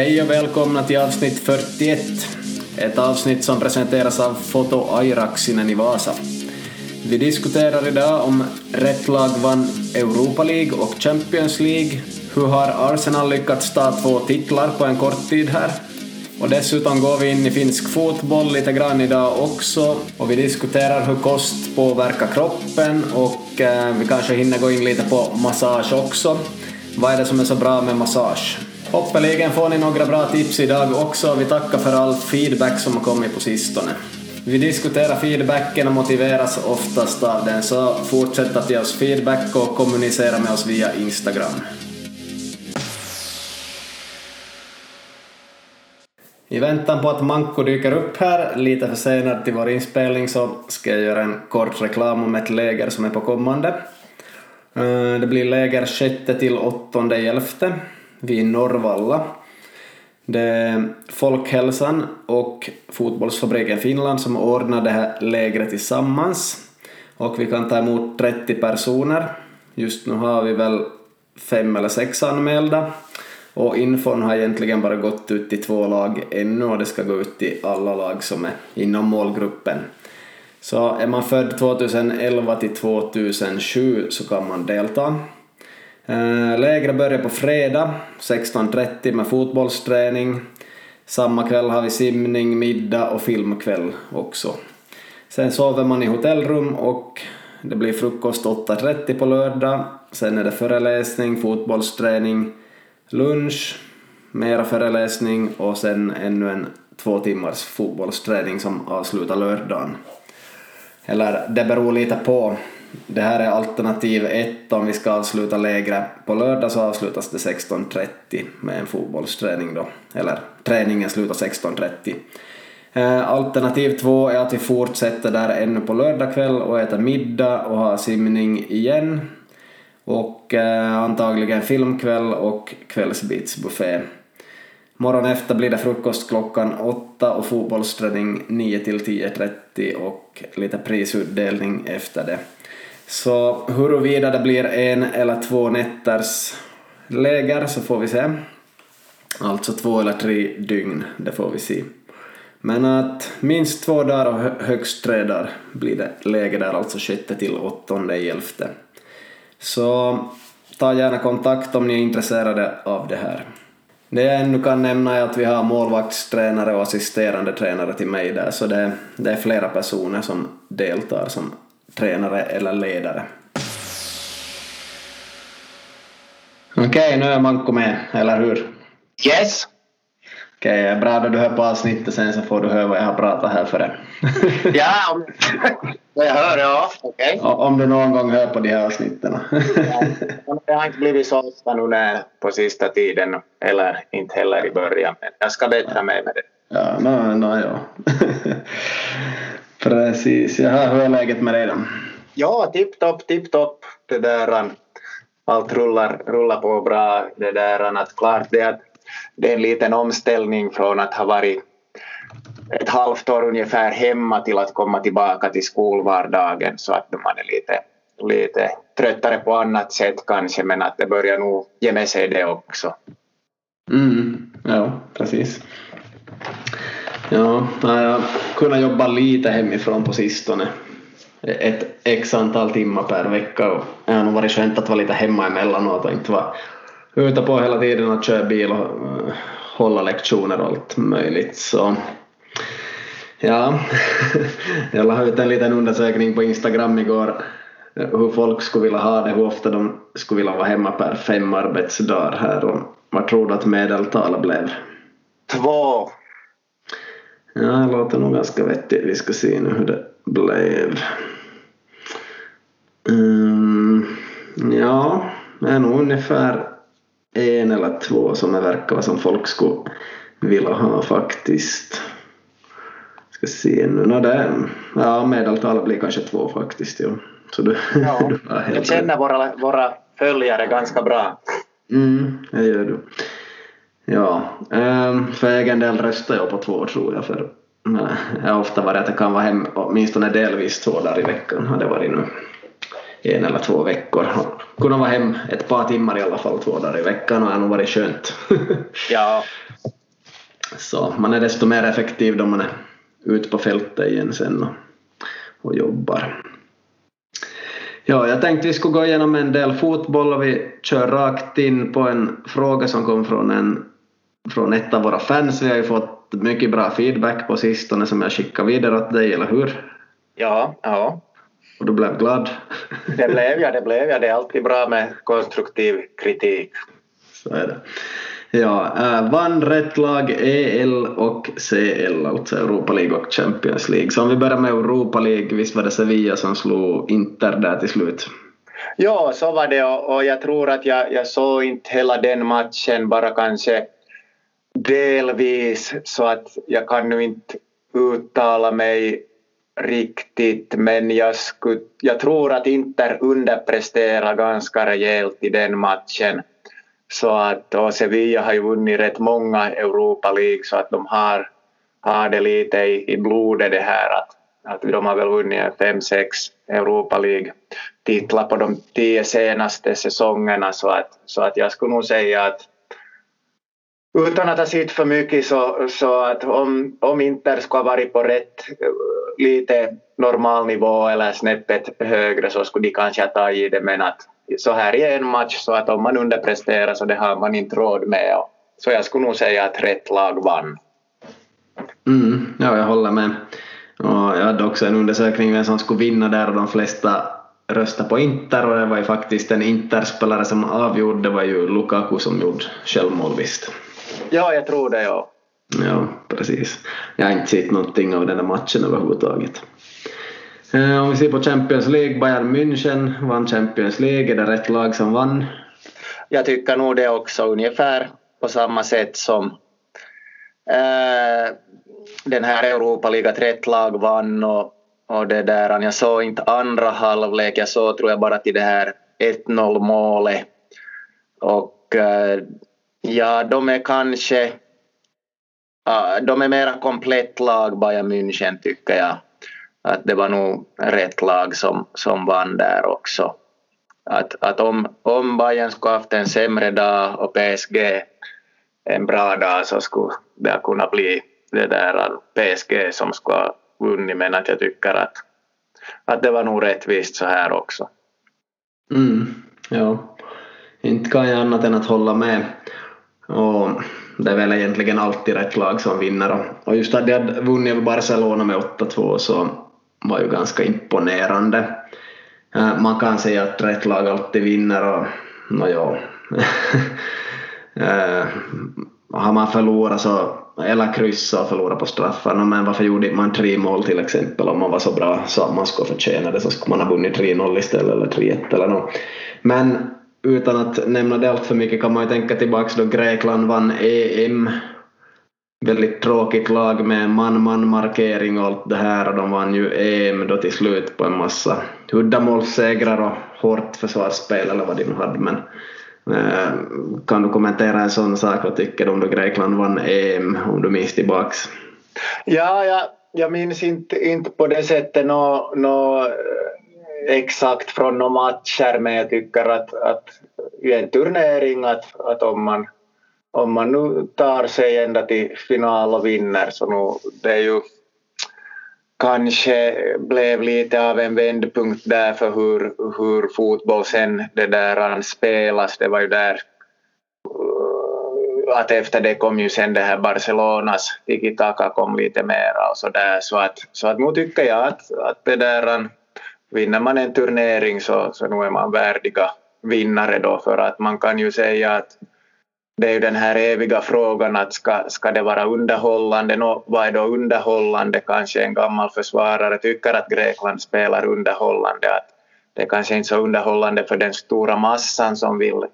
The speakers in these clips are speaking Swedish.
Hej och välkomna till avsnitt 41. Ett avsnitt som presenteras av Foto Airaksinen i Vasa. Vi diskuterar idag om rätt lag vann Europa League och Champions League. Hur har Arsenal lyckats ta två titlar på en kort tid här? Och dessutom går vi in i finsk fotboll lite grann idag också och vi diskuterar hur kost påverkar kroppen och eh, vi kanske hinner gå in lite på massage också. Vad är det som är så bra med massage? Hoppeligen får ni några bra tips idag också. Vi tackar för all feedback som har kommit på sistone. Vi diskuterar feedbacken och motiveras oftast av den, så fortsätt att ge oss feedback och kommunicera med oss via Instagram. I väntan på att Manko dyker upp här, lite försenad till vår inspelning, så ska jag göra en kort reklam om ett läger som är på kommande. Eh, det blir läger 6 till 8 11 vid Norrvalla. Det är Folkhälsan och Fotbollsfabriken Finland som ordnar det här lägret tillsammans. Och vi kan ta emot 30 personer. Just nu har vi väl fem eller sex anmälda. Och infon har egentligen bara gått ut till två lag ännu och det ska gå ut till alla lag som är inom målgruppen. Så är man född 2011 till 2007 så kan man delta. Eh, Lägret börjar på fredag 16.30 med fotbollsträning. Samma kväll har vi simning, middag och filmkväll också. Sen sover man i hotellrum och det blir frukost 8.30 på lördag. Sen är det föreläsning, fotbollsträning, lunch, mera föreläsning och sen ännu en två timmars fotbollsträning som avslutar lördagen. Eller det beror lite på det här är alternativ 1, om vi ska avsluta lägre. På lördag så avslutas det 16.30 med en fotbollsträning då. Eller träningen slutar 16.30. Eh, alternativ två är att vi fortsätter där ännu på lördag kväll och äter middag och har simning igen. Och eh, antagligen filmkväll och kvällsbitsbuffé. Morgon efter blir det frukost klockan 8 och fotbollsträning 9 till 10.30 och lite prisutdelning efter det. Så huruvida det blir en eller två nätters läger så får vi se. Alltså två eller tre dygn, det får vi se. Men att minst två dagar och högst tre dagar blir det läger där, alltså 6 till 8 elfte. Så ta gärna kontakt om ni är intresserade av det här. Det jag ännu kan nämna är att vi har målvaktstränare och assisterande tränare till mig där, så det, det är flera personer som deltar som tränare eller ledare. Okej, okay, nu är Manko med, eller hur? Yes. Okej, okay, bra då du hör på avsnittet sen så får du höra vad jag har pratat här för det. ja, om jag hör, ja. Okej. Okay. Om du någon gång hör på de här avsnitten. ja, det har inte blivit så ofta nu på sista tiden, eller inte heller i början, men jag ska bättra mig med det. Ja, no, no, ja. Precis. Jaha, hur är läget med dig då? Ja, tipptopp, tipptopp. Det där, allt rullar, rullar på bra. Det där, att klart det att det är en liten omställning från att ha varit ett halvt år ungefär hemma till att komma tillbaka till skolvardagen så att man är lite, lite tröttare på annat sätt kanske men att det börjar nog ge med sig det också. Mm, ja, precis. Ja, jag har kunnat jobba lite hemifrån på sistone. E- ett x antal timmar per vecka och det har nog varit skönt att vara lite hemma emellanåt och inte vara ute på hela tiden och köra bil och eh, hålla lektioner och allt möjligt. Så ja, jag la ut en liten undersökning på Instagram igår hur folk skulle vilja ha det, hur ofta de skulle vilja vara hemma per fem arbetsdagar här och vad tror du att medeltalet blev? Två Ja, det låter nog ganska vettigt. Vi ska se nu hur det blev. Um, ja, det är nog ungefär en eller två som det verkar som folk skulle vilja ha faktiskt. Ska se nu. No, det, ja, medeltalet blir kanske två faktiskt. Jo. Så du, ja, du jag känner våra, våra följare ganska bra. Mm, det gör du. Ja, ehm, för egen del röstar jag på två tror jag för jag har ofta varit att jag kan vara hem åtminstone delvis två dagar i veckan har det varit nu en eller två veckor. Kunna vara hem ett par timmar i alla fall två dagar i veckan och det har nog varit skönt. ja, Så man är desto mer effektiv då man är ute på fältet igen sen och, och jobbar. Ja, jag tänkte vi skulle gå igenom en del fotboll och vi kör rakt in på en fråga som kom från, en, från ett av våra fans. Vi har ju fått mycket bra feedback på sistone som jag skickar vidare åt dig, eller hur? Ja, ja. Och du blev glad? Det blev jag, det blev jag. Det är alltid bra med konstruktiv kritik. Så är det. Ja, äh, vann rätt lag EL och CL, alltså Europa League och Champions League. Så om vi börjar med Europa League, visst var det Sevilla som slog Inter där till slut? Ja, så var det och jag tror att jag, jag såg inte hela den matchen, bara kanske delvis så att jag kan nu inte uttala mig riktigt men jag, skulle, jag tror att Inter underpresterade ganska rejält i den matchen. Så att, och Sevilla har ju vunnit rätt många Europa League så att de har, har det lite i, i blodet det här att, att de har väl vunnit fem, sex Europa League-titlar på de tio senaste säsongerna så att, så att jag skulle nog säga att utan att ha sett för mycket så, så att om, om Inter skulle ha varit på rätt eh, lite normal nivå eller snäppet högre så skulle de kanske ha tagit det men att så här i en match så att om man underpresterar så det har man inte råd med. Så jag skulle nog säga att rätt lag vann. Mm, ja, jag håller med. Och jag hade också en undersökning vem som skulle vinna där och de flesta röstade på Inter och det var ju faktiskt en Interspelare som avgjorde, det var ju Lukaku som gjorde självmål visst. Ja, jag tror det ja. Ja, precis. Jag har inte sett någonting av den där matchen överhuvudtaget. Eh, om vi ser på Champions League, Bayern München vann Champions League, är det rätt lag som vann? Jag tycker nog det också ungefär på samma sätt som äh, den här Europa-liga rätt lag vann och, och det där, jag såg inte andra halvlek, jag såg tror jag bara till det här 1-0 målet. Och äh, ja, de är kanske Äh, de är mera komplett lag Bayern München tycker jag att det var nog rätt lag som, som vann där också. Att, att om, om Bayern skulle haft en sämre dag och PSG en bra dag så skulle det kunna bli det där PSG som skulle ha vunnit men att jag tycker att, att det var nog rättvist så här också. Mm, ja, inte kan jag annat än att hålla med. Och det är väl egentligen alltid rätt lag som vinner och, just att de hade vunnit Barcelona med 8-2 så var ju ganska imponerande. Man kan säga att rätt lag alltid vinner och nåja, eh, har man förlorat så, eller kryssat och förlorat på straffar, men varför gjorde man tre mål till exempel om man var så bra så att man skulle förtjäna det så skulle man ha vunnit 3-0 istället eller 3-1 eller något. Men utan att nämna det allt för mycket kan man ju tänka tillbaka då Grekland vann EM väldigt tråkigt lag med man-man-markering och allt det här. Och de vann ju EM då till slut på en massa uddamålssegrar och hårt försvarsspel eller vad de nu hade. Men eh, kan du kommentera en sån sak, vad tycker du om då Grekland vann EM om du minns tillbaks? Ja, jag, jag minns inte, inte på det sättet nå, nå, eh, exakt från några matcher men jag tycker att, att i en turnering att, att om man om man nu tar sig ända till final och vinner så nu, det är ju kanske blev lite av en vändpunkt där för hur, hur fotboll sen det där spelas. Det var ju där uh, att efter det kom ju sen det här Barcelonas tiki-taka kom lite mera och så där så att, så att nu tycker jag att, att det där vinner man en turnering så, så nu är man värdiga vinnare då för att man kan ju säga att det är ju den här eviga frågan att ska, ska det vara underhållande? No, vad är då underhållande? Kanske en gammal försvarare tycker att Grekland spelar underhållande. Att det är kanske inte så underhållande för den stora massan som vill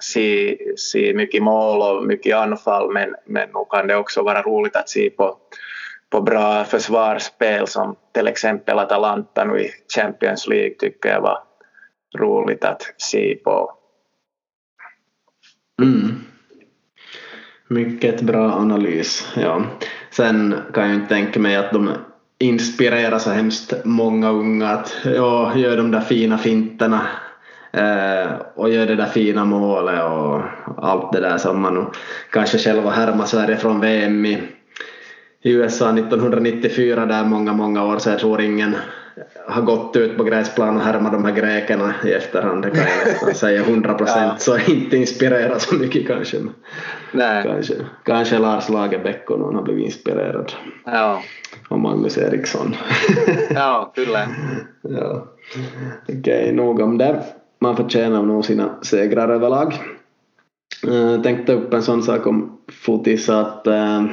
se, se mycket mål och mycket anfall men, men nog kan det också vara roligt att se på, på bra försvarsspel som till exempel Atalanta nu i Champions League tycker jag var roligt att se på. Mm. Mycket bra analys. Ja. Sen kan jag inte tänka mig att de inspirerar så hemskt många unga att ja, gör de där fina finterna eh, och gör det där fina målet och allt det där som man kanske själv har härmat Sverige från VM i, i USA 1994 där många, många år så jag tror ingen har gått ut på gräsplan och härmat de här grekerna i efterhand, det kan jag nästan säga 100 procent, ja. så inte inspirerad så mycket kanske. Nej. Kanske, kanske Lars Lagerbäck och någon har blivit inspirerad. Ja. Och Magnus Eriksson. ja, kyllä. ja. Okej, okay, nog om det. Man förtjänar nog sina segrar överlag. Jag uh, tänkte upp en sån sak om fotis att uh,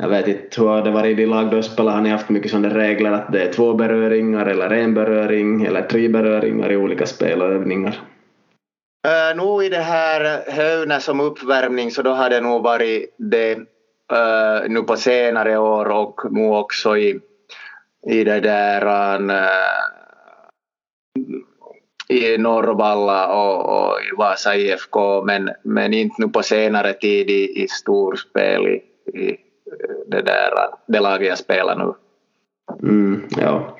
jag vet inte hur det varit i de lag då spelar, har ni haft mycket sådana regler att det är två beröringar eller en beröring eller tre beröringar i olika spel och övningar? Uh, eh, nog i det här Höune som uppvärmning så då har det nog varit det uh, nu på senare år och nu också i, i det där uh, i Norrvalla och, och i Vasa IFK men, men inte nu på senare tid i, i storspel i, i det där det laget jag spelar nu. Mm, ja.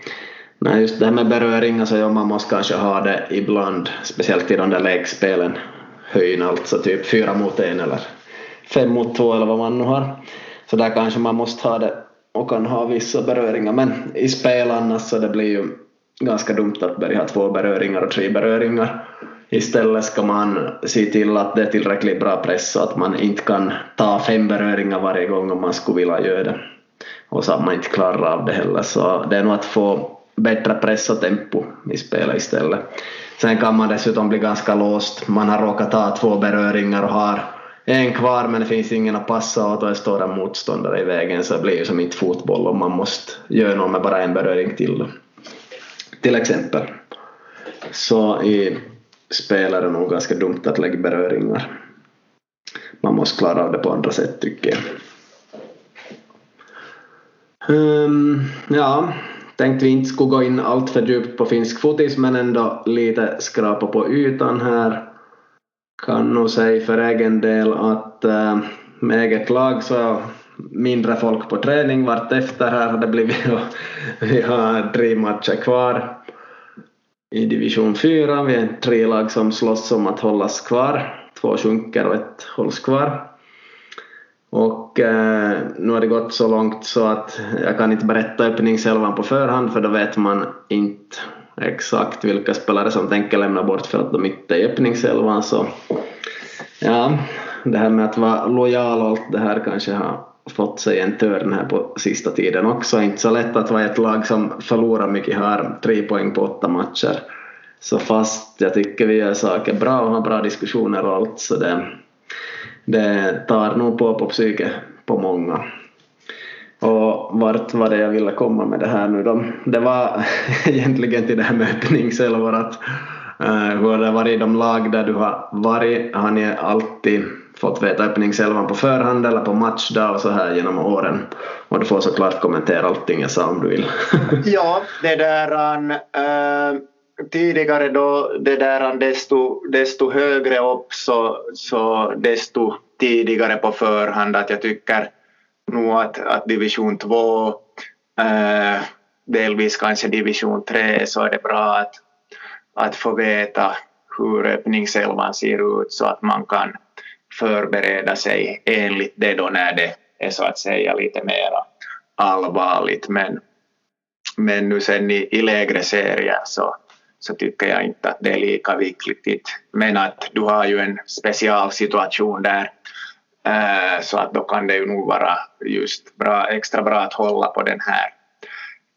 Nej, just det här med beröring, alltså ja, man måste kanske ha det ibland, speciellt i de där lekspelen, höjn alltså typ fyra mot en eller fem mot två eller vad man nu har. Så där kanske man måste ha det och kan ha vissa beröringar, men i spel annars så det blir ju ganska dumt att börja ha två beröringar och tre beröringar. Istället ska man se till att det är tillräckligt bra press så att man inte kan ta fem beröringar varje gång om man skulle vilja göra det. Och så att man inte klarar av det heller. Så det är nog att få bättre press och tempo i spelet istället. Sen kan man dessutom bli ganska låst. Man har råkat ta två beröringar och har en kvar men det finns ingen att passa åt och det står en motståndare i vägen så det blir ju som inte fotboll om man måste göra något med bara en beröring till. Till exempel. Så i spelare det nog ganska dumt att lägga beröringar. Man måste klara av det på andra sätt tycker jag. Um, ja, tänkte vi inte skulle gå in allt för djupt på finsk fotis men ändå lite skrapa på ytan här. Kan nog säga för egen del att äh, med eget lag så mindre folk på träning vart efter här har det blivit och vi har tre matcher kvar i division 4. Vi är tre lag som slåss om att hållas kvar. Två sjunker och ett hålls kvar. Och eh, nu har det gått så långt så att jag kan inte berätta öppningselvan på förhand för då vet man inte exakt vilka spelare som tänker lämna bort för att de inte är i öppningselvan. Så ja, det här med att vara lojal och allt det här kanske har fått sig en törn här på sista tiden också. Inte så lätt att vara ett lag som förlorar mycket här, tre poäng på åtta matcher. Så fast jag tycker vi gör saker bra och har bra diskussioner och allt så det, det tar nog på på psyket på många. Och vart var det jag ville komma med det här nu då? Det var egentligen till det här med öppningselvor att uh, hur har det varit i de lag där du har varit? Har ni alltid fått veta öppningselvan på förhand eller på matchdag och så här genom åren. Och du får såklart kommentera allting jag sa om du vill. ja, det där äh, tidigare då det där desto, desto högre upp så, så desto tidigare på förhand att jag tycker nog att, att division 2 äh, eh, delvis kanske division 3 så är det bra att, att få veta hur öppningselvan ser ut så att man kan förbereda sig enligt det då när det är så att säga lite mer allvarligt. Men, men nu sen i, i lägre serier så, så tycker jag inte att det är lika viktigt. Men att du har ju en specialsituation där äh, så att då kan det ju nog vara just bra, extra bra att hålla på den här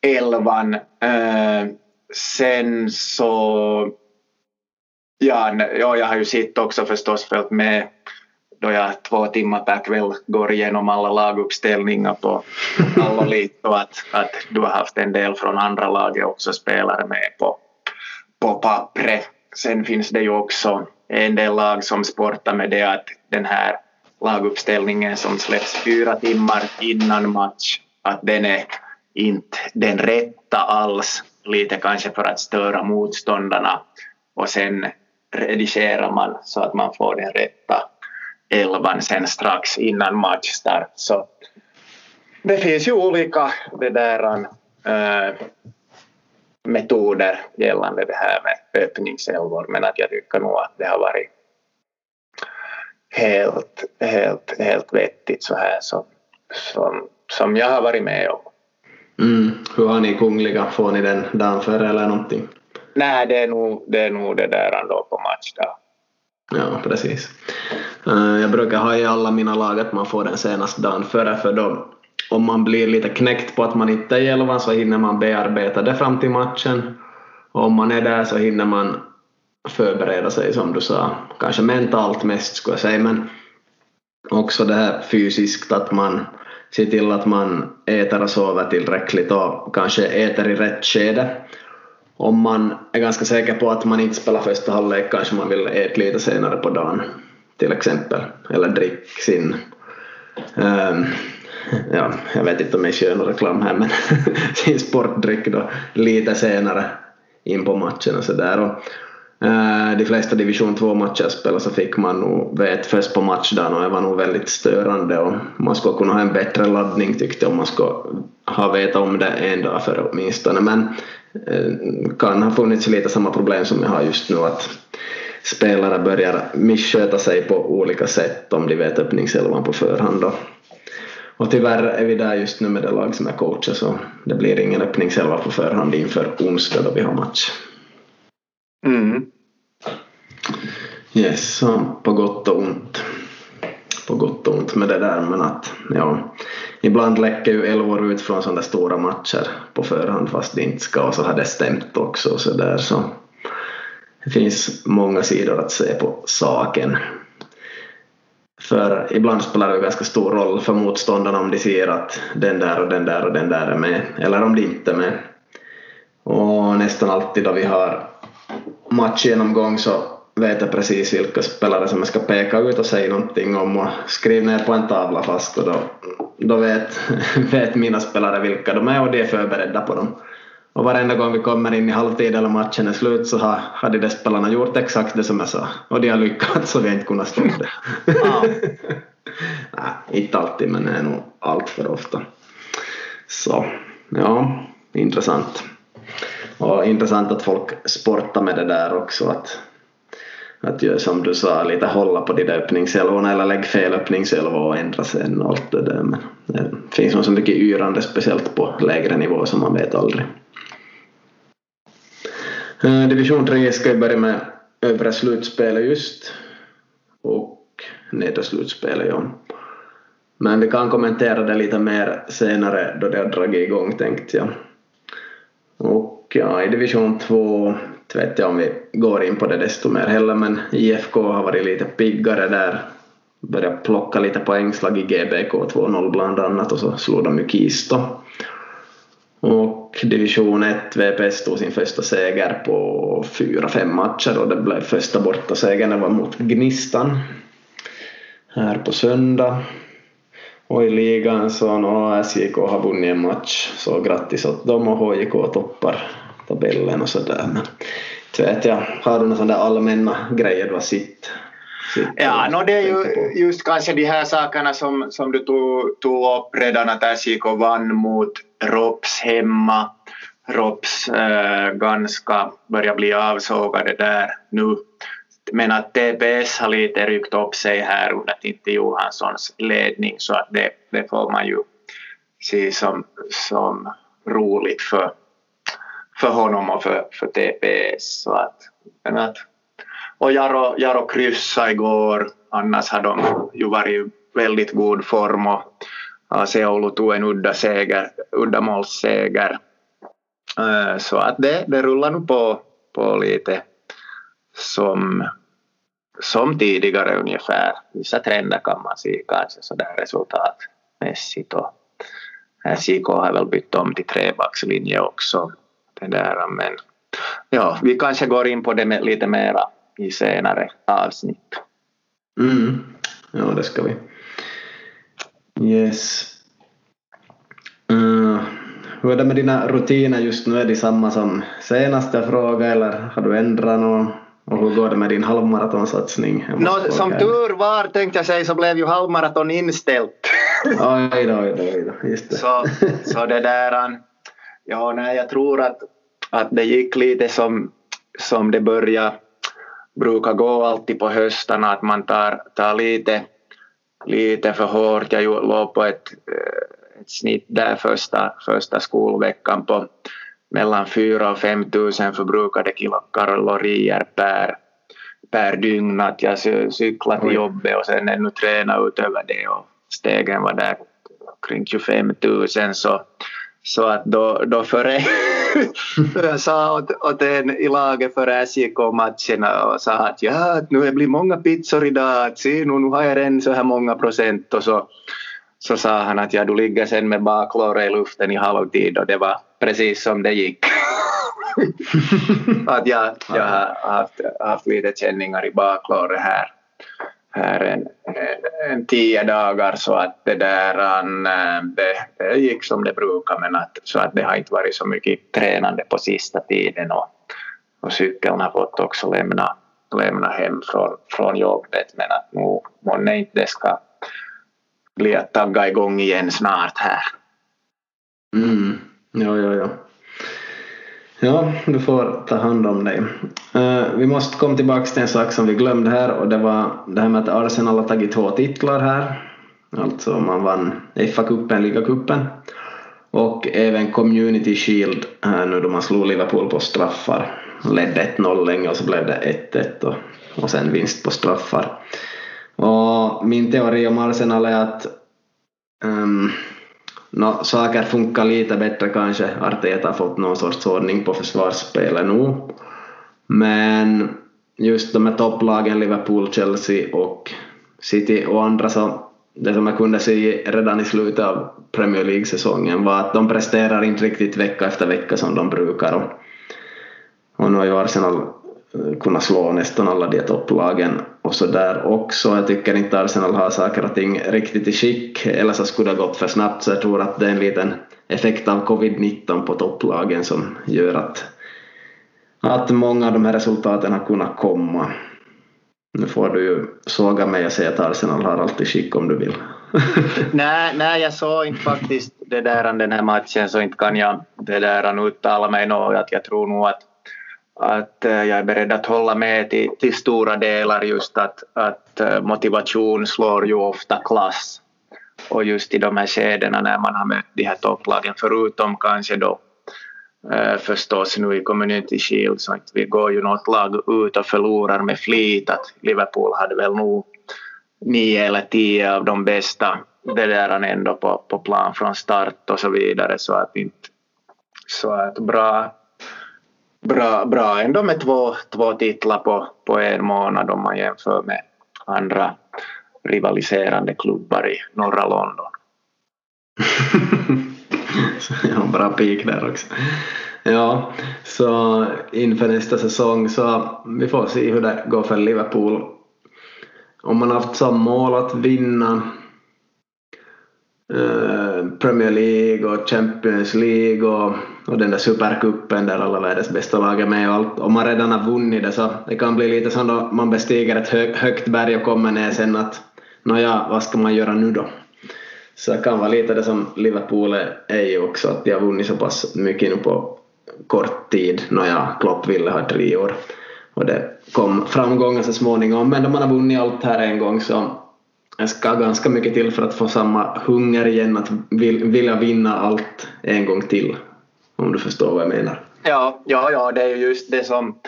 elvan. Äh, sen så Ja, ja, jag har ju sett också förstås följt med då jag två timmar per kväll går igenom alla laguppställningar på Allolito att, att du har haft en del från andra laget också spelare med på, på pappret. Sen finns det ju också en del lag som sportar med det att den här laguppställningen som släpps fyra timmar innan match, att den är inte den rätta alls, lite kanske för att störa motståndarna och sen redigerar man så att man får den rätta elvan sen strax innan matchstart. Så det finns ju olika det där, äh, metoder gällande det här med öppningsälvor men att jag tycker nog att det har varit helt, helt, helt vettigt så här som, som, som jag har varit med om. Mm. Hur har ni Kungliga? Får ni den dagen före eller någonting? Nej, det är nog det, är nog det där ändå på matchdag. Ja, precis. Eh, jag brukar ha i alla mina lag att man får den senaste dagen före för då om man blir lite knäckt på att man inte är i elvan så hinner man bearbeta det fram till matchen. Och om man är där så hinner man förbereda sig som du sa, kanske mentalt mest skulle jag säga men också det här fysiskt att man ser till att man äter och sover tillräckligt och kanske äter i rätt skede. Om man är ganska säker på att man inte spelar första halvlek kanske man vill äta lite senare på dagen till exempel eller drick sin um, ehm, ja, jag vet inte om jag kör någon reklam här men sin sportdryck då lite senare in på matchen och sådär. Uh, de flesta division 2-matcher spelade så fick man nog vet först på matchdagen och det var nog väldigt störande och man skulle kunna ha en bättre laddning tyckte jag om man skulle ha vetat om det en dag före åtminstone men uh, kan ha funnits lite samma problem som jag har just nu att spelare börjar missköta sig på olika sätt om de vet öppningselvan på förhand då. Och tyvärr är vi där just nu med det lag som är coacher så det blir ingen öppningselva på förhand inför onsdag då vi har match. Mm. Yes, så på gott och ont. På gott och ont med det där men att ja, ibland läcker ju elvor ut från sådana stora matcher på förhand fast det inte ska och så har det stämt också så där så det finns många sidor att se på saken. För ibland spelar det ganska stor roll för motståndarna om de ser att den där och den där och den där är med eller om de inte är med. Och nästan alltid då vi har matchgenomgång så vet jag precis vilka spelare som jag ska peka ut och säga någonting om och skriva ner på en tavla fast och då, då vet, vet mina spelare vilka de är och de är förberedda på dem. Och varenda gång vi kommer in i halvtid eller matchen är slut så har, har de där spelarna gjort exakt det som jag sa och de har lyckats så vi har inte kunnat stå det. Nej, inte alltid men det är nog allt för ofta. Så, ja, intressant. Och intressant att folk sportar med det där också att att göra som du sa, lite hålla på de där öppningsälvorna eller lägga fel öppningsälva och ändra sen och allt det där. Men det finns nog så mycket yrande, speciellt på lägre nivå, som man vet aldrig. Eh, division 3 ska ju börja med övre slutspelet just och nedre slutspelet ja. Men vi kan kommentera det lite mer senare då det har dragit igång tänkte jag. Och ja, i division 2 vet jag om vi går in på det desto mer heller men IFK har varit lite piggare där. Börjat plocka lite poängslag i GBK 2-0 bland annat och så slog de ju Kisto. Och division 1, VPS tog sin första seger på fyra, fem matcher och det blev första bortasegern, det var mot Gnistan här på söndag. Och i ligan så no, SJK har vunnit en match, så grattis åt dem och HJK toppar tabellen och sådär. Men inte vet jag, har du några sådana allmänna grejer du har sett? Ja, no, det är ju just kanske de här sakerna som, som du tog, tog upp redan att SJK vann mot Rops hemma. Rops äh, ganska börjar bli avsågade där nu. Men att TPS har lite ryckt upp sig här under Tintti Johanssons ledning så att det, det får man ju se som, som roligt för, för honom och för, för TPS. Så att, men att, och Jaro, Jaro kryssade igår, annars har de ju varit i väldigt god form och Seoulu tog en udda seger, uddamålsseger. Eh, så att det, det rullar nu på, på lite som, som tidigare ungefär. Vissa trender kan man se kanske sådär resultatmässigt och SJK har väl bytt om till trebackslinje också. Det där, men ja, vi kanske går in på det med lite mera i senare avsnitt. Mm. Ja, det ska vi. Yes. Uh, hur är det med dina rutiner just nu? Är de samma som senaste fråga eller har du ändrat något? Och hur går det med din halvmaratonsatsning? No, som tur var tänkte jag säga så blev ju halvmaraton inställt. oj då, oj då, oj då, just det. Så, så det där, ja nej jag tror att att det gick lite som, som det började brukar gå alltid på höstarna, att man tar, tar lite, lite för hårt. Jag låg på ett, eh, ett snitt där första, första skolveckan på mellan 4 och 5 000 förbrukade kilokalorier per, per dygn. Att jag cyklade till jobbet och sen ännu tränade utöver det och stegen var där kring 25 000 så, så att då, då före jag sa åt, åt en i laget före SJ kom matcherna och sa att ja, nu blivit många pizzor idag, att se nu, nu har jag redan så här många procent. Och så, så sa han att ja, du ligger sen med baklåret i luften i halvtid. Och det var precis som det gick. att jag, jag har haft, haft lite känningar i baklåret här här en, en tio dagar så att det där eh, det, det gick som det brukar men att, så att det har inte varit så mycket tränande på sista tiden och, och cykeln har fått också lämna, lämna hem från, från jobbet men att nu månne inte det ska bli att tagga igång igen snart här. Mm. Ja, ja, ja. Ja, du får ta hand om dig. Uh, vi måste komma tillbaka till en sak som vi glömde här och det var det här med att Arsenal har tagit två titlar här. Alltså man vann FA-cupen, ligacupen och även Community Shield här nu då man slog Liverpool på straffar. Ledde 1-0 länge och så blev det 1-1 och, och sen vinst på straffar. Och min teori om Arsenal är att um, no, saker funkar lite bättre kanske. Arteta har fått någon sorts ordning på försvarsspelet nu. Men just de här topplagen Liverpool, Chelsea och City och andra så det som jag kunde se redan i slutet av Premier League-säsongen var att de presterar inte riktigt vecka efter vecka som de brukar. Och, och nu har ju Arsenal Eh, kunna slå nästan alla de topplagen och så där också. Jag tycker inte Arsenal har saker och ting riktigt i skick, eller så skulle det gått för snabbt så jag tror att det är en liten effekt av covid-19 på topplagen som gör att, att många av de här resultaten har kunnat komma. Nu får du ju såga mig och säga att Arsenal har alltid skick om du vill. nej, nej, jag såg inte faktiskt det där den här matchen så inte kan jag det där uttala mig något. Jag tror nog att att eh, jag är beredd att hålla med till, till stora delar just att, att eh, motivation slår ju ofta klass. Och just i de här skedena när man har mött de här topplagen, förutom kanske då eh, förstås nu i Community Shield så att vi går ju något lag ut och förlorar med flit att Liverpool hade väl nog nio eller tio av de bästa det där ändå på, på plan från start och så vidare så att inte så att bra bra, bra ändå med två, två titlar på, på en månad om man jämför med andra rivaliserande klubbar i norra London. ja, bra pik där också. Ja, så inför nästa säsong så vi får se hur det går för Liverpool. Om man haft som mål att vinna Eh, Premier League och Champions League och, och den där supercupen där alla världens bästa lag är med och allt. Om man redan har vunnit det så det kan bli lite som då man bestiger ett hö, högt berg och kommer ner sen att nåja, vad ska man göra nu då? Så det kan vara lite det som Liverpool är ju också, att de har vunnit så pass mycket nu på kort tid. Nåja, Klopp ville ha tre år och det kom framgångar så småningom, men då man har vunnit allt här en gång så det ska ganska mycket till för att få samma hunger igen att vilja vinna allt en gång till. Om du förstår vad jag menar. Ja, ja, ja det är ju just det som,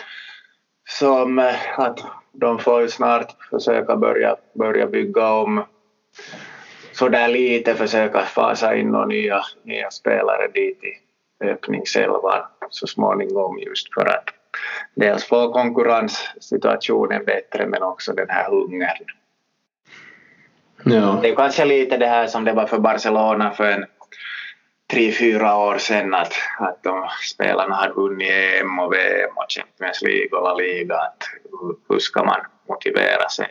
som eh, att de får ju snart försöka börja, börja bygga om så där lite försöka fasa in några nya, nya spelare dit i öppningselvan så småningom just för att dels få konkurrenssituationen bättre men också den här hungern Ja. Det är kanske lite det här som det var för Barcelona för en tre, fyra år sedan att, att de spelarna hade vunnit EM och VM och Champions League och La Liga. Att, hur ska man motivera sig?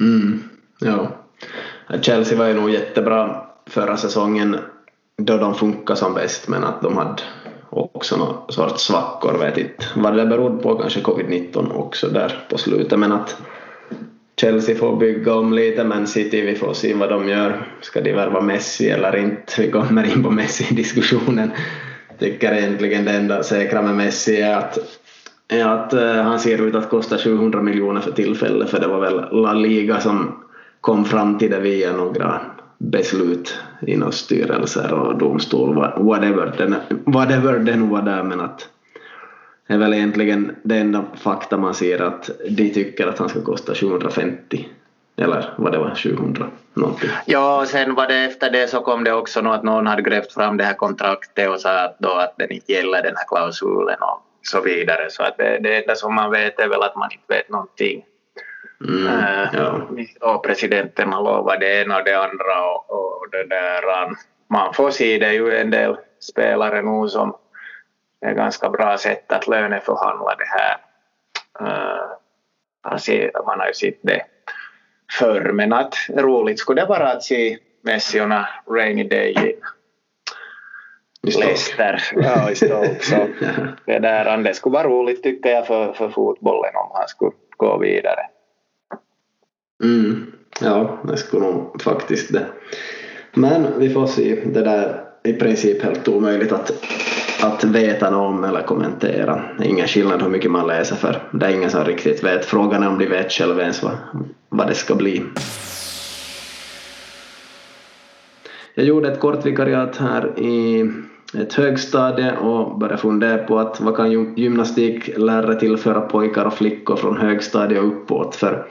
Mm, ja. Chelsea var ju nog jättebra förra säsongen då de funkade som bäst men att de hade också någon sorts svackor, vet inte vad det berodde på, kanske covid-19 också där på slutet men att Chelsea får bygga om lite, men City vi får se vad de gör. Ska de värva Messi eller inte? Vi kommer in på Messi-diskussionen tycker egentligen det enda säkra med Messi är att, är att uh, han ser ut att kosta 700 miljoner för tillfället för det var väl La Liga som kom fram till det via några beslut inom styrelser och domstol, whatever det whatever var där men att det är väl egentligen det enda fakta man ser att de tycker att han ska kosta 750 eller vad det var, 700 någonting. Ja, och sen var det efter det så kom det också nog att någon hade grävt fram det här kontraktet och sa att, då att den inte gäller den här klausulen och så vidare. Så att det, det enda som man vet är väl att man inte vet någonting. Mm, uh, ja. Och presidenten har lovat det ena och det andra och, och det där. Man får se det ju en del spelare nu som ganska bra sätt att löneförhandla det här. Uh, man har ju sett det förr men att roligt skulle det vara att se Messi on a rainy day i Leicester. Ja, i Stoke. Så det, där, det skulle vara roligt tycker jag för, för fotbollen om han skulle gå vidare. Mm. Ja, det skulle nog faktiskt det. Men vi får se. Det där är i princip helt omöjligt att, att veta något om eller kommentera. Det är ingen skillnad hur mycket man läser för det är ingen som riktigt vet. Frågan är om de vet själva ens vad, vad det ska bli. Jag gjorde ett kort vikariat här i ett högstadie och började fundera på att vad kan gymnastiklärare tillföra pojkar och flickor från högstadiet och uppåt för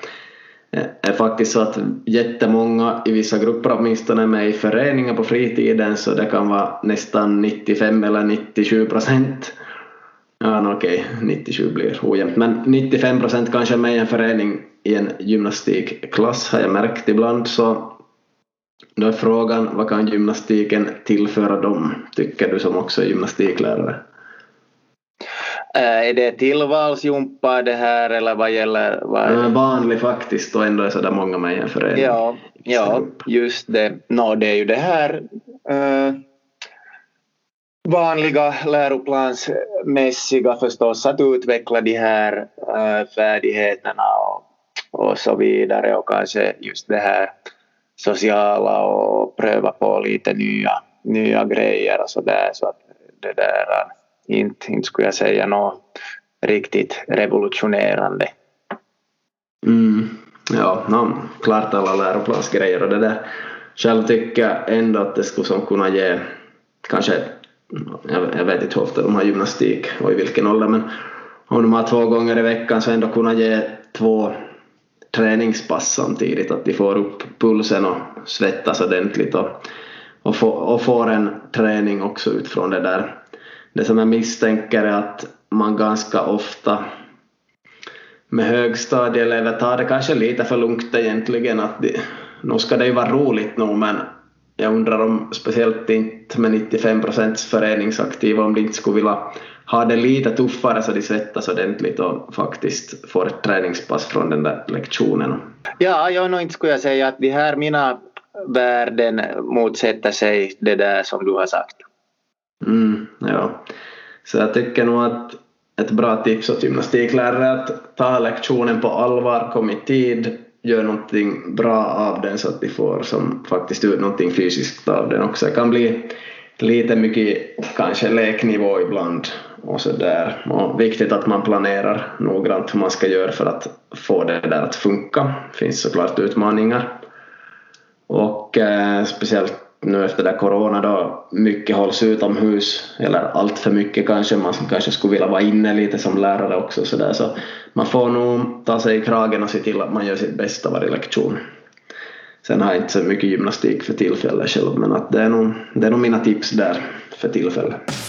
Eh, är faktiskt så att jättemånga i vissa grupper åtminstone är med i föreningar på fritiden så det kan vara nästan 95 eller 97 procent Ja, okej, okej, 97 blir ojämnt, men 95 procent kanske är med i en förening i en gymnastikklass har jag märkt ibland, så då är frågan vad kan gymnastiken tillföra dem, tycker du som också är gymnastiklärare? Är det tillvalsjumpa det här eller vad gäller? Vad är Vanlig faktiskt och ändå är sådär många med i en förening. Ja, ja just det. No, det är ju det här uh, vanliga läroplansmässiga förstås att utveckla de här uh, färdigheterna och, och så vidare och kanske just det här sociala och pröva på lite nya, nya grejer och sådär så att det där inte, inte skulle jag säga något riktigt revolutionerande. Mm. Ja, no, klart alla läroplansgrejer och det där. Själv tycker jag ändå att det skulle som kunna ge kanske, jag, vet inte hur ofta de har gymnastik och i vilken ålder, men om de har två gånger i veckan så ändå kunna ge två träningspass samtidigt, att de får upp pulsen och svettas ordentligt och, och, få, och får en träning också utifrån det där det som jag misstänker är att man ganska ofta med högstadieelever tar det kanske lite för lugnt egentligen. Att de, nu ska det ju vara roligt nog men jag undrar om speciellt inte med 95 procents föreningsaktiva om de inte skulle vilja ha det lite tuffare så de svettas ordentligt och faktiskt får ett träningspass från den där lektionen. Ja, jag nog inte skulle jag säga att de här mina värden motsätter sig det där som du har sagt. Mm, ja. Så jag tycker nog att ett bra tips åt gymnastiklärare är att ta lektionen på allvar, kom i tid, gör någonting bra av den så att de får som faktiskt ut någonting fysiskt av den också. Det kan bli lite mycket kanske leknivå ibland och så där. Och viktigt att man planerar noggrant hur man ska göra för att få det där att funka. Det finns såklart utmaningar. Och eh, speciellt nu efter det corona då mycket hålls utomhus eller allt för mycket kanske, man kanske skulle vilja vara inne lite som lärare också så där så man får nog ta sig i kragen och se till att man gör sitt bästa varje lektion. Sen har jag inte så mycket gymnastik för tillfället själv men att det är nog, det är nog mina tips där för tillfället.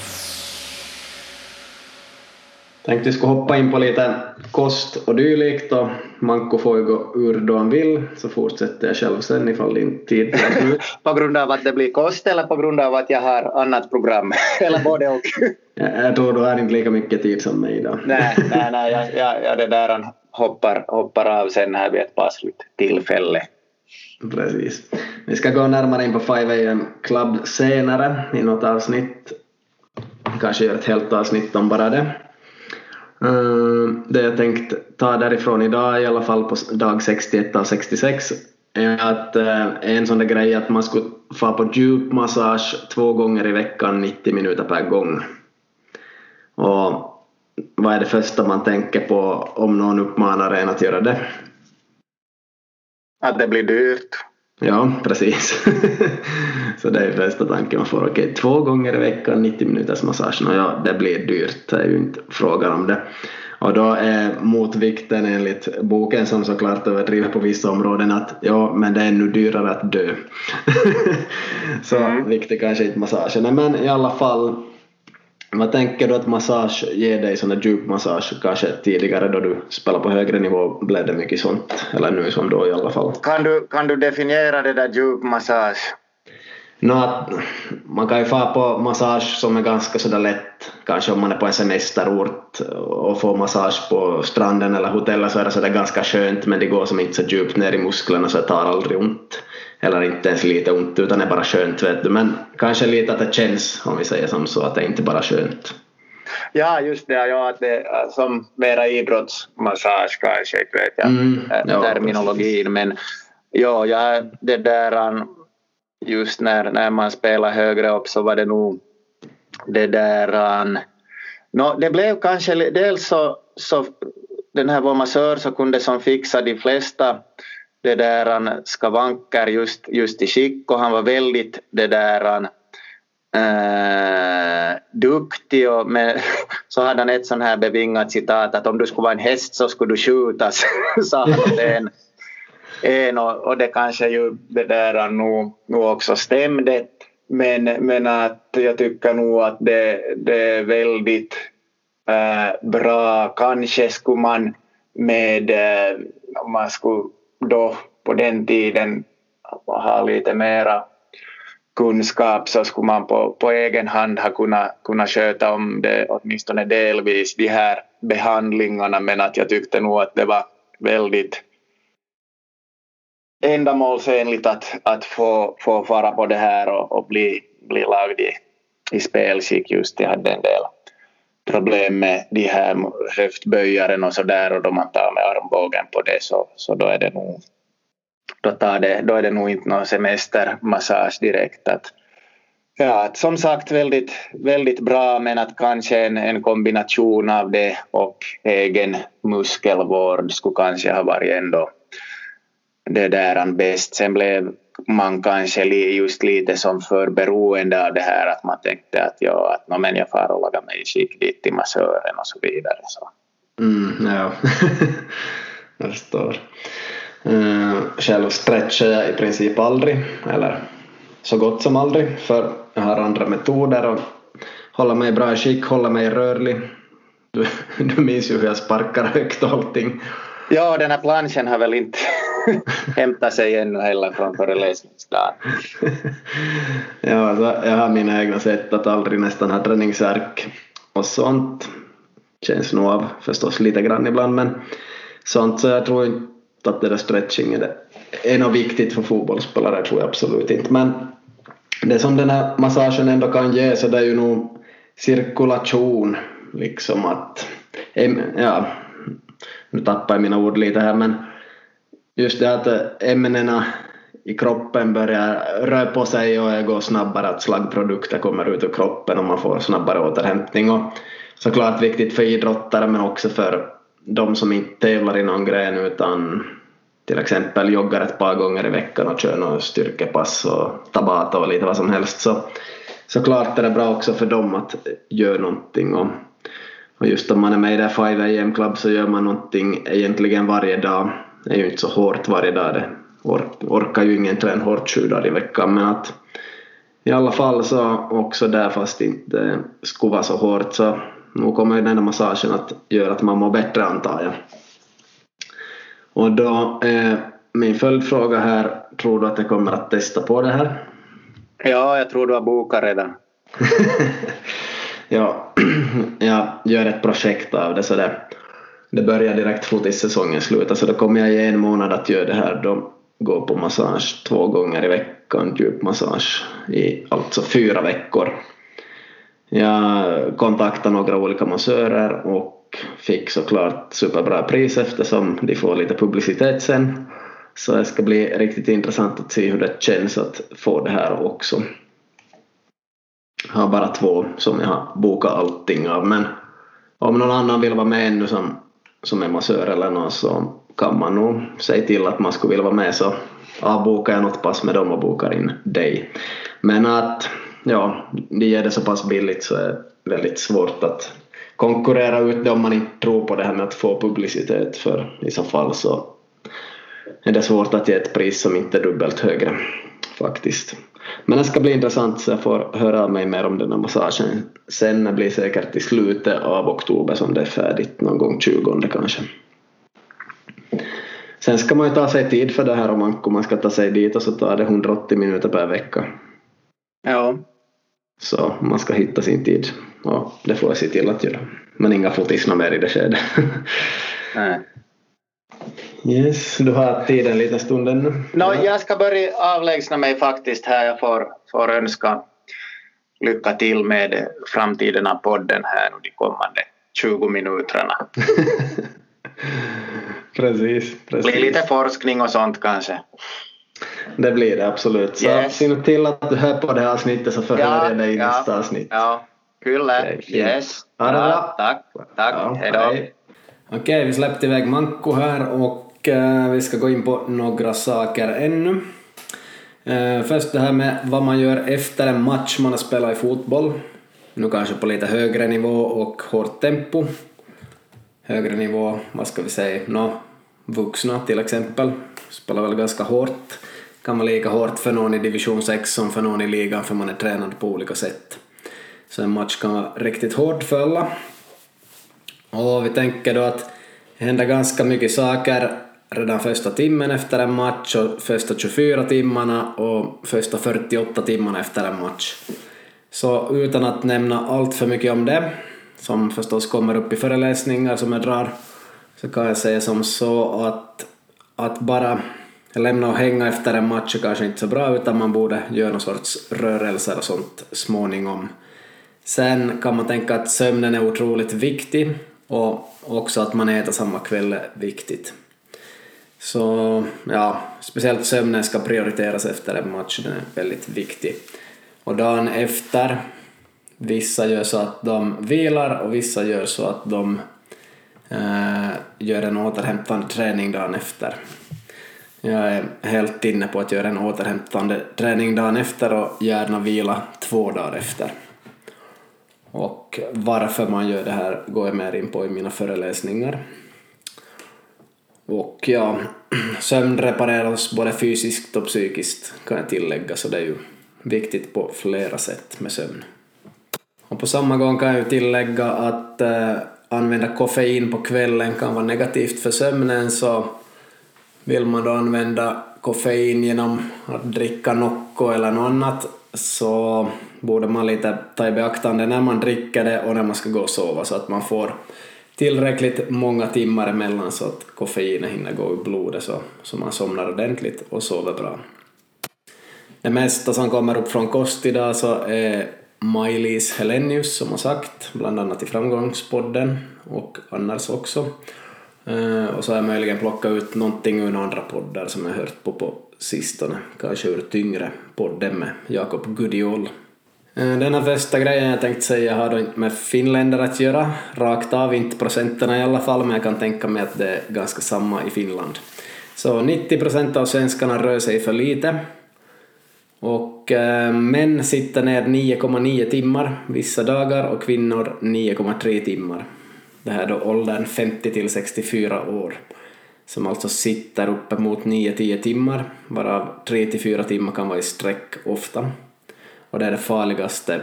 Tänkte vi skulle hoppa in på lite kost och dylikt och Manko får ju gå ur då han vill så fortsätter jag själv sen ifall din tid tar slut. på grund av att det blir kost eller på grund av att jag har annat program? eller både och? jag tror du har inte lika mycket tid som mig då. nej, nej, nej jag, jag, jag det där hoppar, hoppar av sen här vid ett passligt tillfälle. Precis. Vi ska gå närmare in på 5 AM Club senare i något avsnitt. Kanske gör ett helt avsnitt om bara det. Ehm, det jag tänkt ta därifrån idag i alla fall på dag 61 av 66 är att eh, en sån där grej att man skulle få på djupmassage två gånger i veckan 90 minuter per gång. Och vad är det första man tänker på om någon uppmanar en att göra det? Att det blir dyrt. Ja, precis. så det är första tanken man får. Okej, två gånger i veckan 90 minuters massage. Nå ja, det blir dyrt. Det är ju inte frågan om det. Och då är motvikten enligt boken som såklart överdriver på vissa områden att ja, men det är ännu dyrare att dö. så mm. viktig kanske inte massagen men i alla fall vad tänker du att massage ger dig, sån där djupmassage, kanske tidigare då du spelade på högre nivå blev det mycket sånt, eller nu som då i alla fall? Kan du, kan du definiera det där djupmassage? No, man kan ju få på massage som är ganska sådär lätt, kanske om man är på en semesterort och får massage på stranden eller hotellet så är det sådär ganska skönt men det går som inte så djupt ner i musklerna så det tar aldrig ont. Eller inte ens lite ont utan det är bara skönt vet du. Men kanske lite att det känns om vi säger som så att det är inte bara skönt. Ja just det, ja, att det som mera idrottsmassage kanske, vet jag, mm, ja, terminologin men ja, ja, det där just när, när man spelar högre upp så var det nog det där... no, det blev kanske dels så, så den här vår massör så kunde som fixa de flesta det där skavanker just, just i skick och han var väldigt det där äh, eh, duktig och med, så hade han ett sånt här bevingat citat att om du skulle vara en häst så skulle du skjutas sa han åt en en och, och det kanske ju det där nog, nog också stämde. Men, men att jag tycker nog att det, det är väldigt äh, bra. Kanske skulle man med, äh, om man skulle då på den tiden ha lite mera kunskap så skulle man på, på egen hand ha kunnat, kunnat sköta om det åtminstone delvis de här behandlingarna men att jag tyckte nog att det var väldigt ändamålsenligt att, att få, få fara på det här och, och bli, bli lagd i, i spelskick just. Jag hade en del problem med de här höftböjaren och så där och då man tar med armbågen på det så, så då är det nog då, tar det, då är det nog inte någon semestermassage direkt. Att, ja, att som sagt väldigt, väldigt bra men att kanske en, en kombination av det och egen muskelvård skulle kanske ha varit ändå det där bäst. Sen blev man kanske just lite som för beroende av det här att man tänkte att ja, att no, men jag far och lagar mig i skick dit till massören och så vidare. Så. Mm, ja, jag förstår. Uh, själv stretchar jag i princip aldrig, eller så gott som aldrig, för jag har andra metoder och hålla mig bra i skick, hålla mig rörlig. Du, du minns ju hur jag sparkar högt och allting. Ja, den här planschen har väl inte hämtat sig ännu heller från föreläsningsdagen. ja, alltså, jag har mina egna sätt att aldrig nästan ha träningsvärk och sånt. Känns nog av förstås lite grann ibland men sånt så jag tror inte att det där stretching är, det. är något viktigt för fotbollsspelare tror jag absolut inte men det som den här massagen ändå kan ge så det är ju nog cirkulation liksom att ja nu tappar jag mina ord lite här men just det att eh, ämnena i kroppen börjar röra på sig och det går snabbare att slaggprodukter kommer ut ur kroppen och man får snabbare återhämtning. Och såklart viktigt för idrottare men också för de som inte tävlar i någon gren utan till exempel joggar ett par gånger i veckan och kör något styrkepass och tabata och lite vad som helst. Så såklart är det bra också för dem att göra någonting. Och och just om man är med i det 5 AM Club så gör man någonting egentligen varje dag. Det är ju inte så hårt varje dag, det orkar ju ingen träna hårt sju dagar i veckan men att i alla fall så också där fast inte skulle vara så hårt så nu kommer ju den här massagen att göra att man mår bättre antar jag. Och då är min följdfråga här, tror du att jag kommer att testa på det här? Ja, jag tror du har bokat redan. ja, jag gör ett projekt av det så det, det börjar direkt fotissäsongen slutar så då kommer jag i en månad att göra det här då gå på massage två gånger i veckan, djupmassage i alltså fyra veckor. Jag kontaktade några olika massörer och fick såklart superbra pris eftersom de får lite publicitet sen. Så det ska bli riktigt intressant att se hur det känns att få det här också. Jag har bara två som jag har bokat allting av men om någon annan vill vara med ännu som, som är massör eller någon så kan man nog säga till att man skulle vilja vara med så avbokar jag något pass med dem och bokar in dig. Men att ja, de ger det så pass billigt så är det väldigt svårt att konkurrera ut det om man inte tror på det här med att få publicitet för i så fall så är det svårt att ge ett pris som inte är dubbelt högre faktiskt. Men det ska bli intressant så jag får höra av mig mer om den här massagen sen. Det blir säkert i slutet av oktober som det är färdigt, någon gång 20 kanske. Sen ska man ju ta sig tid för det här om man, om man ska ta sig dit och så tar det 180 minuter per vecka. Ja. Så man ska hitta sin tid och det får jag se till att göra. Men inga fotis mer i det skedet. Nej. Yes, du har tid en liten stund ännu. No, jag ska börja avlägsna mig faktiskt här. Jag får, får önska lycka till med framtiden av podden här nu de kommande 20 minuterna. precis, precis. blir lite forskning och sånt kanske. Det blir det absolut. Så Yes. se nu till att du hör på det här avsnittet så förhör jag dig i nästa avsnitt. Ja, kyllä. Yes. Ha det Ja, bra. tack. Tack. Ja, Hej då. Okej, vi släppte iväg Manko här och Eh, vi ska gå in på några saker ännu. Eh, först det här med vad man gör efter en match man har spelat i fotboll. Nu kanske på lite högre nivå och hårt tempo. Högre nivå, vad ska vi säga, no, vuxna till exempel. Spelar väl ganska hårt. Kan vara lika hårt för någon i division 6 som för någon i ligan för man är tränad på olika sätt. Så en match kan vara riktigt hård för alla. Och vi tänker då att det händer ganska mycket saker redan första timmen efter en match och första 24 timmarna och första 48 timmarna efter en match. Så utan att nämna allt för mycket om det, som förstås kommer upp i föreläsningar som jag drar, så kan jag säga som så att, att bara lämna och hänga efter en match är kanske inte så bra utan man borde göra någon sorts rörelser och sånt småningom. Sen kan man tänka att sömnen är otroligt viktig och också att man äter samma kväll är viktigt. Så ja, speciellt sömnen ska prioriteras efter en match, den är väldigt viktig. Och dagen efter, vissa gör så att de vilar och vissa gör så att de eh, gör en återhämtande träning dagen efter. Jag är helt inne på att göra en återhämtande träning dagen efter och gärna vila två dagar efter. Och varför man gör det här går jag mer in på i mina föreläsningar. Och ja, sömn repareras både fysiskt och psykiskt kan jag tillägga, så det är ju viktigt på flera sätt med sömn. Och på samma gång kan jag ju tillägga att eh, använda koffein på kvällen kan vara negativt för sömnen, så vill man då använda koffein genom att dricka Nocco eller något annat så borde man lite ta i beaktande när man dricker det och när man ska gå och sova så att man får tillräckligt många timmar emellan så att koffeinet hinner gå i blodet så, så man somnar ordentligt och sover bra. Det mesta som kommer upp från kost idag så är Maj-Lis Helenius som har sagt, bland annat i Framgångspodden och annars också. Eh, och så har jag möjligen plockat ut någonting ur några andra poddar som jag hört på på sistone, kanske ur tyngre podden med Jakob Gudiol. Eh, den här första grejen jag tänkte säga har då inte med finländare att göra, rakt av, inte procenterna i alla fall, men jag kan tänka mig att det är ganska samma i Finland. Så 90 procent av svenskarna rör sig för lite. Och eh, män sitter ner 9,9 timmar vissa dagar och kvinnor 9,3 timmar. Det här är då åldern 50 till 64 år. Som alltså sitter uppemot 9-10 timmar, varav 3-4 timmar kan vara i sträck ofta. Och det är det farligaste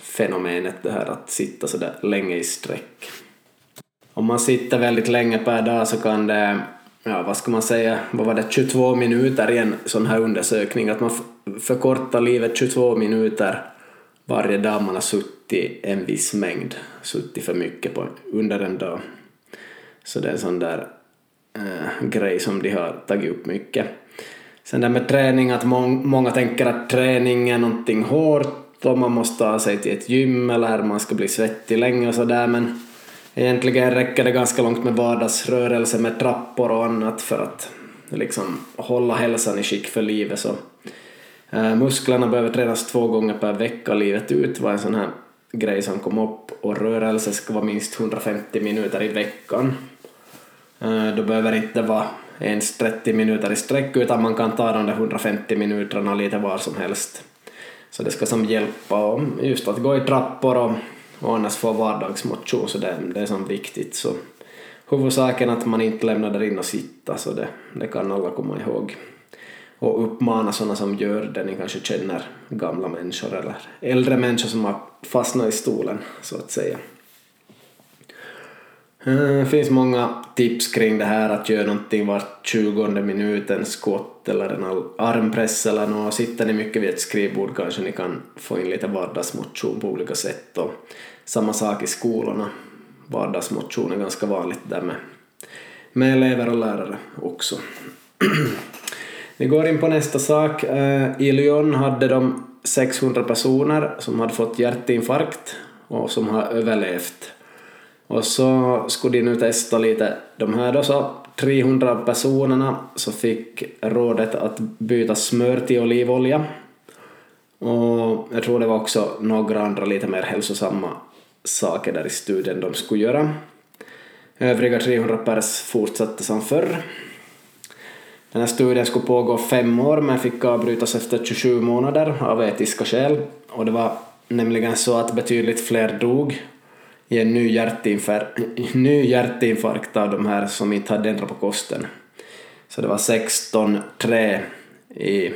fenomenet det här att sitta så där länge i sträck. Om man sitter väldigt länge per dag så kan det, ja vad ska man säga, vad var det, 22 minuter i en sån här undersökning, att man förkortar livet 22 minuter varje dag man har suttit en viss mängd, suttit för mycket på, under en dag. Så det är en sån där eh, grej som de har tagit upp mycket. Sen det med träning, att må många tänker att träning är någonting hårt och man måste ta sig till ett gym eller man ska bli svettig länge och sådär men egentligen räcker det ganska långt med vardagsrörelse med trappor och annat för att liksom hålla hälsan i skick för livet så eh, musklerna behöver tränas två gånger per vecka livet ut var en sån här grej som kom upp och rörelse ska vara minst 150 minuter i veckan. Eh, då behöver det inte vara ens 30 minuter i sträck utan man kan ta de där 150 minuterna lite var som helst. Så det ska som hjälpa och just att gå i trappor och, och annars få vardagsmotion så det, det är som viktigt. Så huvudsaken att man inte lämnar där in och sitta så det, det kan alla komma ihåg. Och uppmana sådana som gör det, ni kanske känner gamla människor eller äldre människor som har fastnat i stolen så att säga. Det finns många tips kring det här att göra någonting var 20 minut, en skott eller en armpress eller något. Sitter ni mycket vid ett skrivbord kanske ni kan få in lite vardagsmotion på olika sätt och samma sak i skolorna. Vardagsmotion är ganska vanligt där med, med elever och lärare också. Vi går in på nästa sak. Eh, I Lyon hade de 600 personer som hade fått hjärtinfarkt och som har överlevt. Och så skulle de nu testa lite de här då så 300 personerna så fick rådet att byta smör till olivolja. Och jag tror det var också några andra lite mer hälsosamma saker där i studien de skulle göra. Övriga 300 pers fortsatte som förr. Den här studien skulle pågå fem år men fick avbrytas efter 27 månader av etiska skäl och det var nämligen så att betydligt fler dog i en ny, hjärtinfarkt, ny hjärtinfarkt av de här som inte hade ändrat på kosten. Så det var 16-3 i,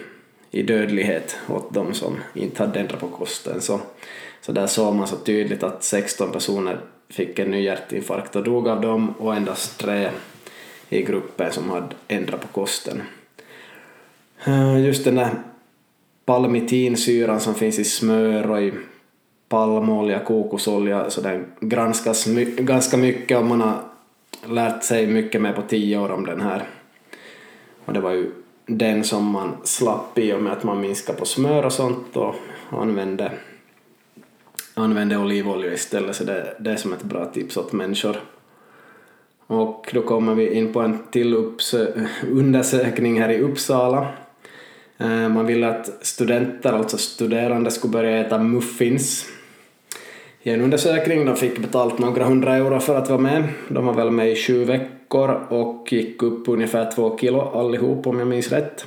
i dödlighet åt de som inte hade ändrat på kosten. Så, så där såg man så tydligt att 16 personer fick en ny hjärtinfarkt och dog av dem och endast tre i gruppen som hade ändrat på kosten. Eh, just den där palmitinsyran som finns i smör och i palmolja, kokosolja, så den granskas my ganska mycket och man har lärt sig mycket mer på tio år om den här. Och det var ju den som man slapp i och med att man minskade på smör och sånt och använde, använde olivolja istället, så det, det är som ett bra tips åt människor. Och då kommer vi in på en till undersökning här i Uppsala. Eh, man ville att studenter, alltså studerande, skulle börja äta muffins i en undersökning. De fick betalt några hundra euro för att vara med. De var väl med i sju veckor och gick upp ungefär två kilo allihop om jag minns rätt.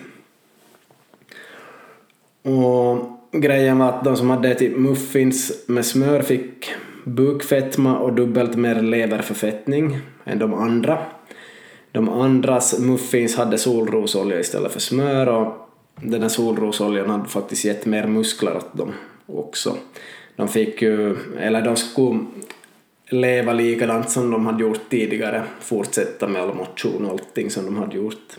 Och grejen var att de som hade ätit muffins med smör fick bukfetma och dubbelt mer leverförfettning än de andra. De andras muffins hade solrosolja istället för smör och den här solrosoljan hade faktiskt gett mer muskler åt dem också de fick ju, eller de skulle leva likadant som de hade gjort tidigare, fortsätta med all motion och allting som de hade gjort.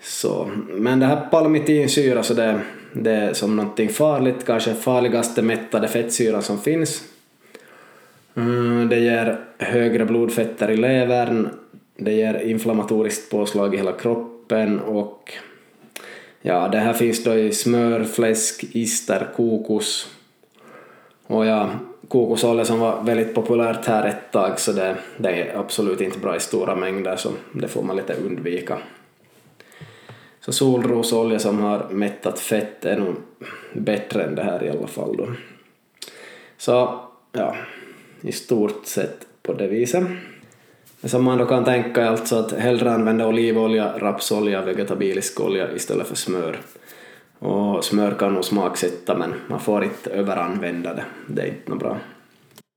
Så, men det här palmitinsyra så det, det är som någonting farligt, kanske farligaste mättade fettsyran som finns. Mm, det ger högre blodfetter i levern, det ger inflammatoriskt påslag i hela kroppen och ja, det här finns då i smör, fläsk, ister, kokos, och ja, kokosolja som var väldigt populärt här ett tag så det, det är absolut inte bra i stora mängder så det får man lite undvika. Så solrosolja som har mättat fett är nog bättre än det här i alla fall då. Så ja, i stort sett på det viset. Det som man då kan tänka är alltså att hellre använda olivolja, rapsolja, vegetabilisk olja istället för smör. Och smör kan nog smaksätta men man får inte överanvända det. Det är inte något bra.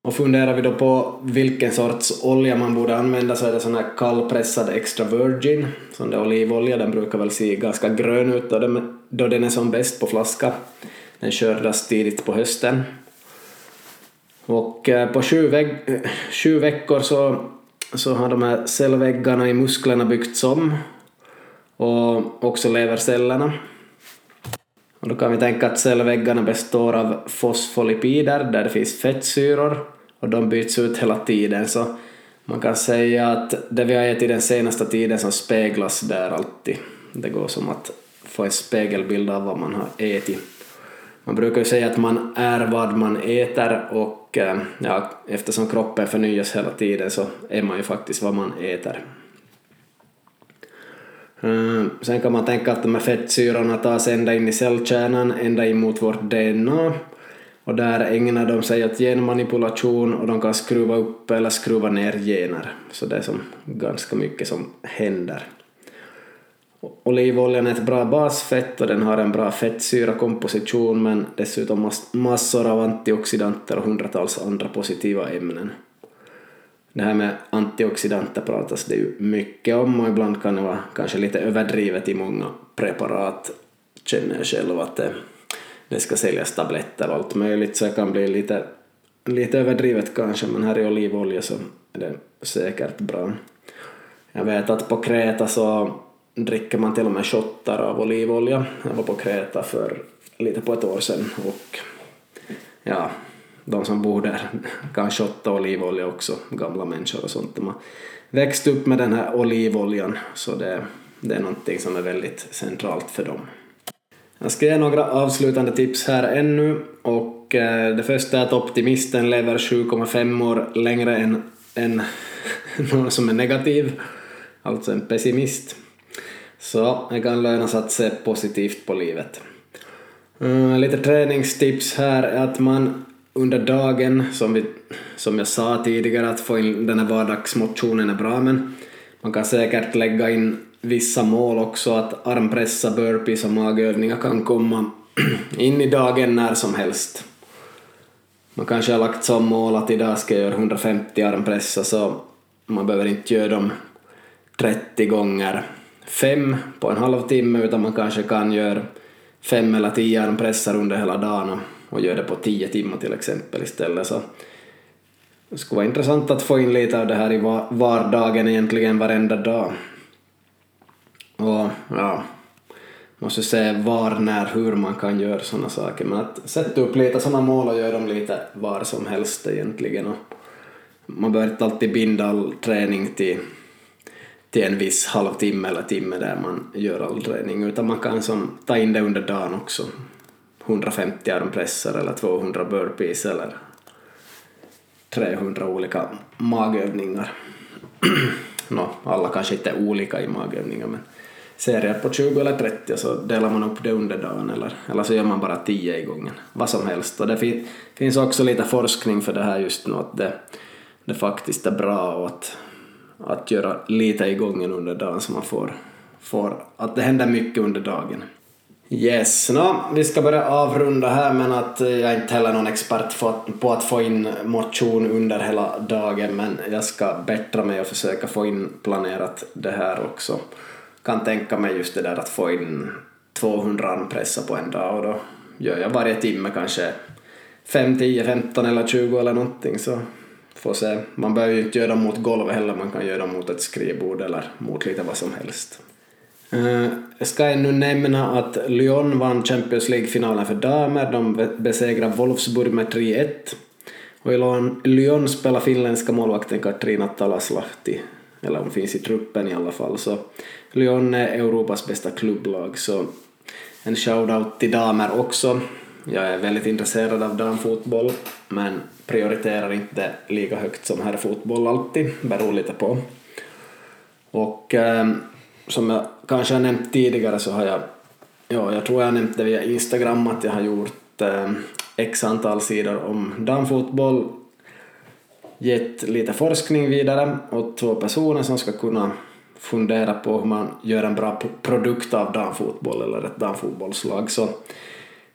Och funderar vi då på vilken sorts olja man borde använda så är det sån här kallpressad extra virgin, sån där olivolja, den brukar väl se ganska grön ut då den, då den är som bäst på flaska. Den skördas tidigt på hösten. Och eh, på sju, veck eh, sju veckor så, så har de här cellväggarna i musklerna byggts om och också levercellerna. Och då kan vi tänka att cellväggarna består av fosfolipider där det finns fettsyror och de byts ut hela tiden så man kan säga att det vi har ätit den senaste tiden som speglas där alltid. Det går som att få en spegelbild av vad man har ätit. Man brukar ju säga att man är vad man äter och eh, ja, eftersom kroppen förnyas hela tiden så är man ju faktiskt vad man äter. Eh, sen kan man tänka att de här fettsyrorna tas ända in i cellkärnan, ända in mot vårt DNA. Och där ägnar de sig åt genmanipulation och de kan skruva upp eller skruva ner gener. Så det är som ganska mycket som händer. Olivoljan är ett bra basfett och den har en bra fettsyrakomposition men dessutom massor av antioxidanter och hundratals andra positiva ämnen. Det här med antioxidanter pratas det ju mycket om och ibland kan det vara kanske lite överdrivet i många preparat, känner jag själv att det, det ska säljas tabletter och allt möjligt så det kan bli lite, lite överdrivet kanske men här i olivolja så är det säkert bra. Jag vet att på Kreta så dricker man till och med shottar av olivolja. Jag var på Kreta för lite på ett år sedan och ja, de som bor där kan shotta olivolja också, gamla människor och sånt. De har växt upp med den här olivoljan så det, det är någonting som är väldigt centralt för dem. Jag ska ge några avslutande tips här ännu och eh, det första är att optimisten lever 7,5 år längre än, än någon som är negativ, alltså en pessimist. Så det kan löna sig att se positivt på livet. Eh, lite träningstips här är att man under dagen, som, vi, som jag sa tidigare, att få in den här vardagsmotionen är bra, men man kan säkert lägga in vissa mål också, att armpressa, burpees och magövningar kan komma in i dagen när som helst. Man kanske har lagt som mål att idag ska jag göra 150 armpressar så man behöver inte göra dem 30 gånger fem på en halvtimme utan man kanske kan göra fem eller tio armpressar under hela dagen och gör det på tio timmar till exempel istället. Så det skulle vara intressant att få in lite av det här i vardagen egentligen varenda dag. Och ja, måste se var, när, hur man kan göra sådana saker. Men att sätta upp lite sådana mål och göra dem lite var som helst egentligen. Och man behöver inte alltid binda all träning till till en viss halvtimme eller timme där man gör all träning, utan man kan som ta in det under dagen också. 150 armpressar eller 200 burpees eller 300 olika magövningar. no, alla kanske inte är olika i magövningar men serier på 20 eller 30 så delar man upp det under dagen eller, eller så gör man bara 10 i gången. Vad som helst. Och det fin finns också lite forskning för det här just nu att det, det faktiskt är bra att att göra lite i gången under dagen så man får, får att det händer mycket under dagen. Yes, no, vi ska börja avrunda här men att eh, jag är inte heller någon expert på att få in motion under hela dagen men jag ska bättra mig och försöka få in planerat det här också. Kan tänka mig just det där att få in 200 armpressar på en dag och då gör jag varje timme kanske 5, 10, 15 eller 20 eller någonting så får se. Man behöver ju inte göra dem mot golvet heller, man kan göra dem mot ett skrivbord eller mot lite vad som helst. Eh, jag ska ännu nämna att Lyon vann Champions League-finalen för damer. De besegrade Wolfsburg med 3-1. Och i Lyon spelar finländska målvakten Katrina Talaslahti, eller hon finns i truppen i alla fall. Så Lyon är Europas bästa klubblag, så en shout-out till damer också. Jag är väldigt intresserad av damfotboll, men prioriterar inte lika högt som herrfotboll alltid, beror lite på. Och ehm, som jag kanske har nämnt tidigare så har jag, ja, jag tror jag har nämnt det via Instagram att jag har gjort eh, x antal sidor om damfotboll, gett lite forskning vidare åt två personer som ska kunna fundera på hur man gör en bra produkt av damfotboll eller ett damfotbollslag. Så,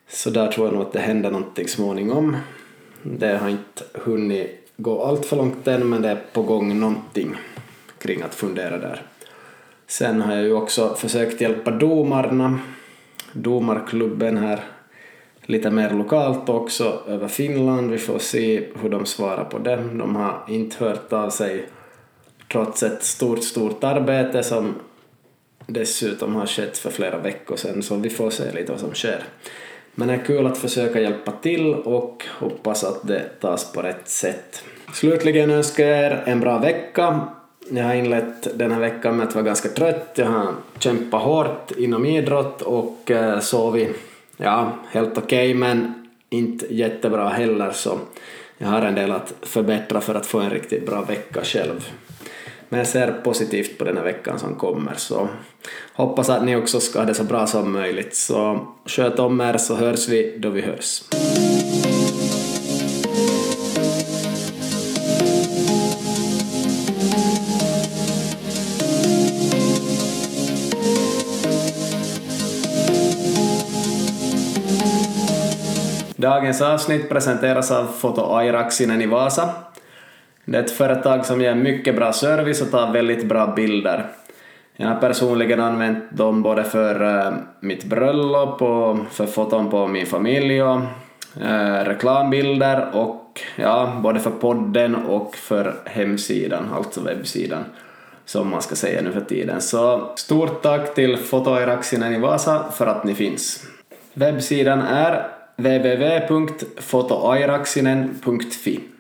så där tror jag nog att det händer någonting småningom. Det har inte hunnit gå allt för långt än men det är på gång någonting kring att fundera där. Sen har jag ju också försökt hjälpa domarna, domarklubben här lite mer lokalt också över Finland. Vi får se hur de svarar på det. De har inte hört av sig trots ett stort, stort arbete som dessutom har skett för flera veckor sedan så vi får se lite vad som sker. Men det är kul att försöka hjälpa till och hoppas att det tas på rätt sätt. Slutligen önskar jag er en bra vecka. Jag har inlett den här veckan med att vara ganska trött. Jag har kämpat hårt inom idrott och eh, sovit, ja, helt okej okay, men inte jättebra heller så jag har en del att förbättra för att få en riktigt bra vecka själv. Men jag ser positivt på den här veckan som kommer så hoppas att ni också ska ha det så bra som möjligt. Så sköt om er så hörs vi då vi hörs. Dagens avsnitt presenteras av Foto Airaxinen i Vasa. Det är ett företag som ger mycket bra service och tar väldigt bra bilder. Jag har personligen använt dem både för eh, mitt bröllop och för foton på min familj och eh, reklambilder och ja, både för podden och för hemsidan, alltså webbsidan som man ska säga nu för tiden. Så stort tack till Fotoiraxinen i Vasa för att ni finns. Webbsidan är www.fotoeuraxinen.fi